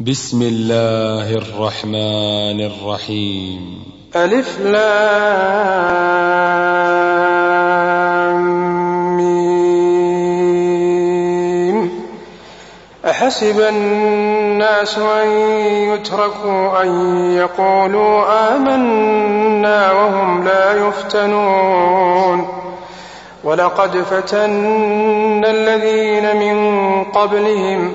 بسم الله الرحمن الرحيم. ألف لام أحسب الناس أن يتركوا أن يقولوا آمنا وهم لا يفتنون. ولقد فتنا الذين من قبلهم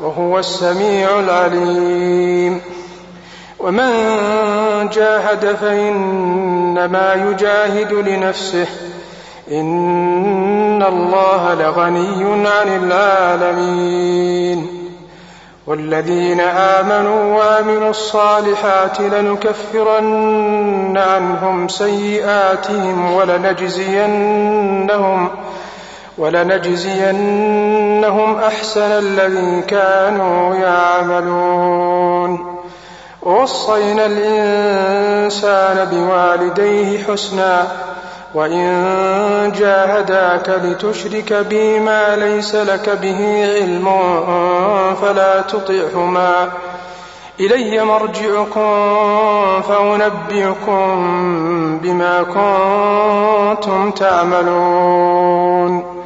وهو السميع العليم. ومن جاهد فإنما يجاهد لنفسه. إن الله لغني عن العالمين. والذين آمنوا وعملوا الصالحات لنكفرن عنهم سيئاتهم ولنجزينهم ولنجزينهم أحسن الذي كانوا يعملون. ووصينا الإنسان بوالديه حسنا وإن جاهداك لتشرك بي ما ليس لك به علم فلا تطعهما. إلي مرجعكم فأنبئكم بما كنتم تعملون.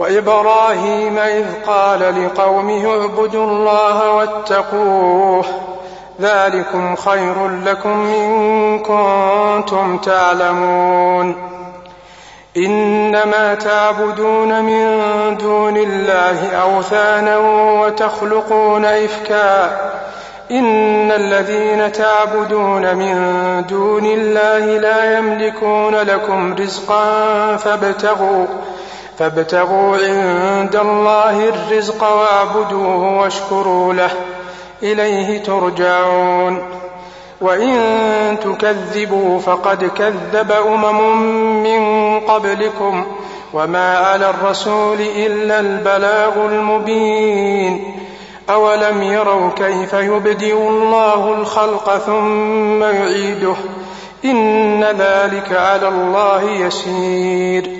وإبراهيم إذ قال لقومه اعبدوا الله واتقوه ذلكم خير لكم إن كنتم تعلمون. إنما تعبدون من دون الله أوثانا وتخلقون إفكا. إن الذين تعبدون من دون الله لا يملكون لكم رزقا فابتغوا فابتغوا عند الله الرزق واعبدوه واشكروا له. إليه ترجعون. وإن تكذبوا فقد كذب أمم من قبلكم. وما على الرسول إلا البلاغ المبين. أولم يروا كيف يبدئ الله الخلق ثم يعيده؟ إن ذلك على الله يسير.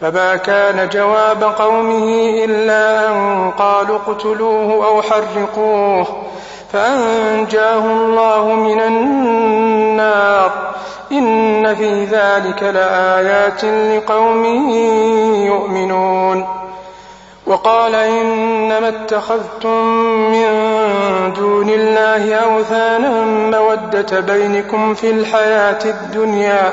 فما كان جواب قومه إلا أن قالوا اقتلوه أو حرقوه فأنجاه الله من النار. إن في ذلك لآيات لقوم يؤمنون. وقال إنما اتخذتم من دون الله أوثانا مودة بينكم في الحياة الدنيا.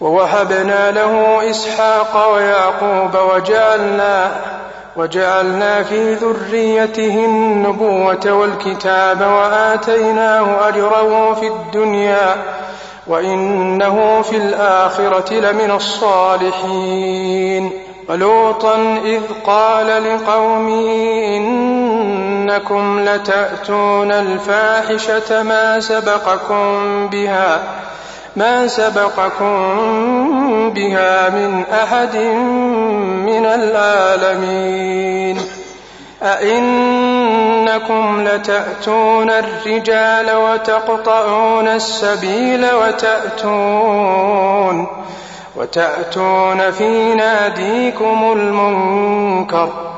ووهبنا له إسحاق ويعقوب وجعلنا وجعلنا في ذريته النبوة والكتاب وآتيناه أجره في الدنيا وإنه في الآخرة لمن الصالحين. ولوطا إذ قال لقومه إنكم لتأتون الفاحشة ما سبقكم بها ما سبقكم بها من أحد من العالمين. أئنكم لتأتون الرجال وتقطعون السبيل وتأتون وتأتون في ناديكم المنكر.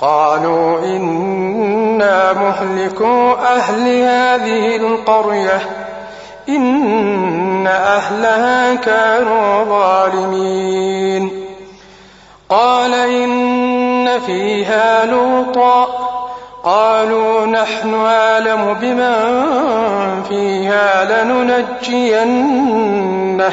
قالوا إنا مهلكو أهل هذه القرية. إن أهلها كانوا ظالمين. قال إن فيها لوطا. قالوا نحن أعلم بمن فيها لننجينه.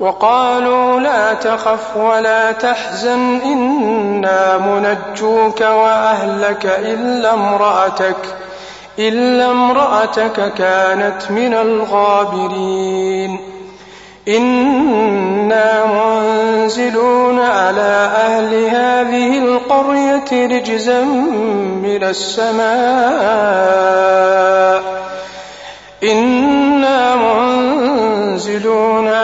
وقالوا لا تخف ولا تحزن إنا منجوك وأهلك إلا امرأتك إلا امرأتك كانت من الغابرين. إنا منزلون على أهل هذه القرية رجزا من السماء. إنا منزلون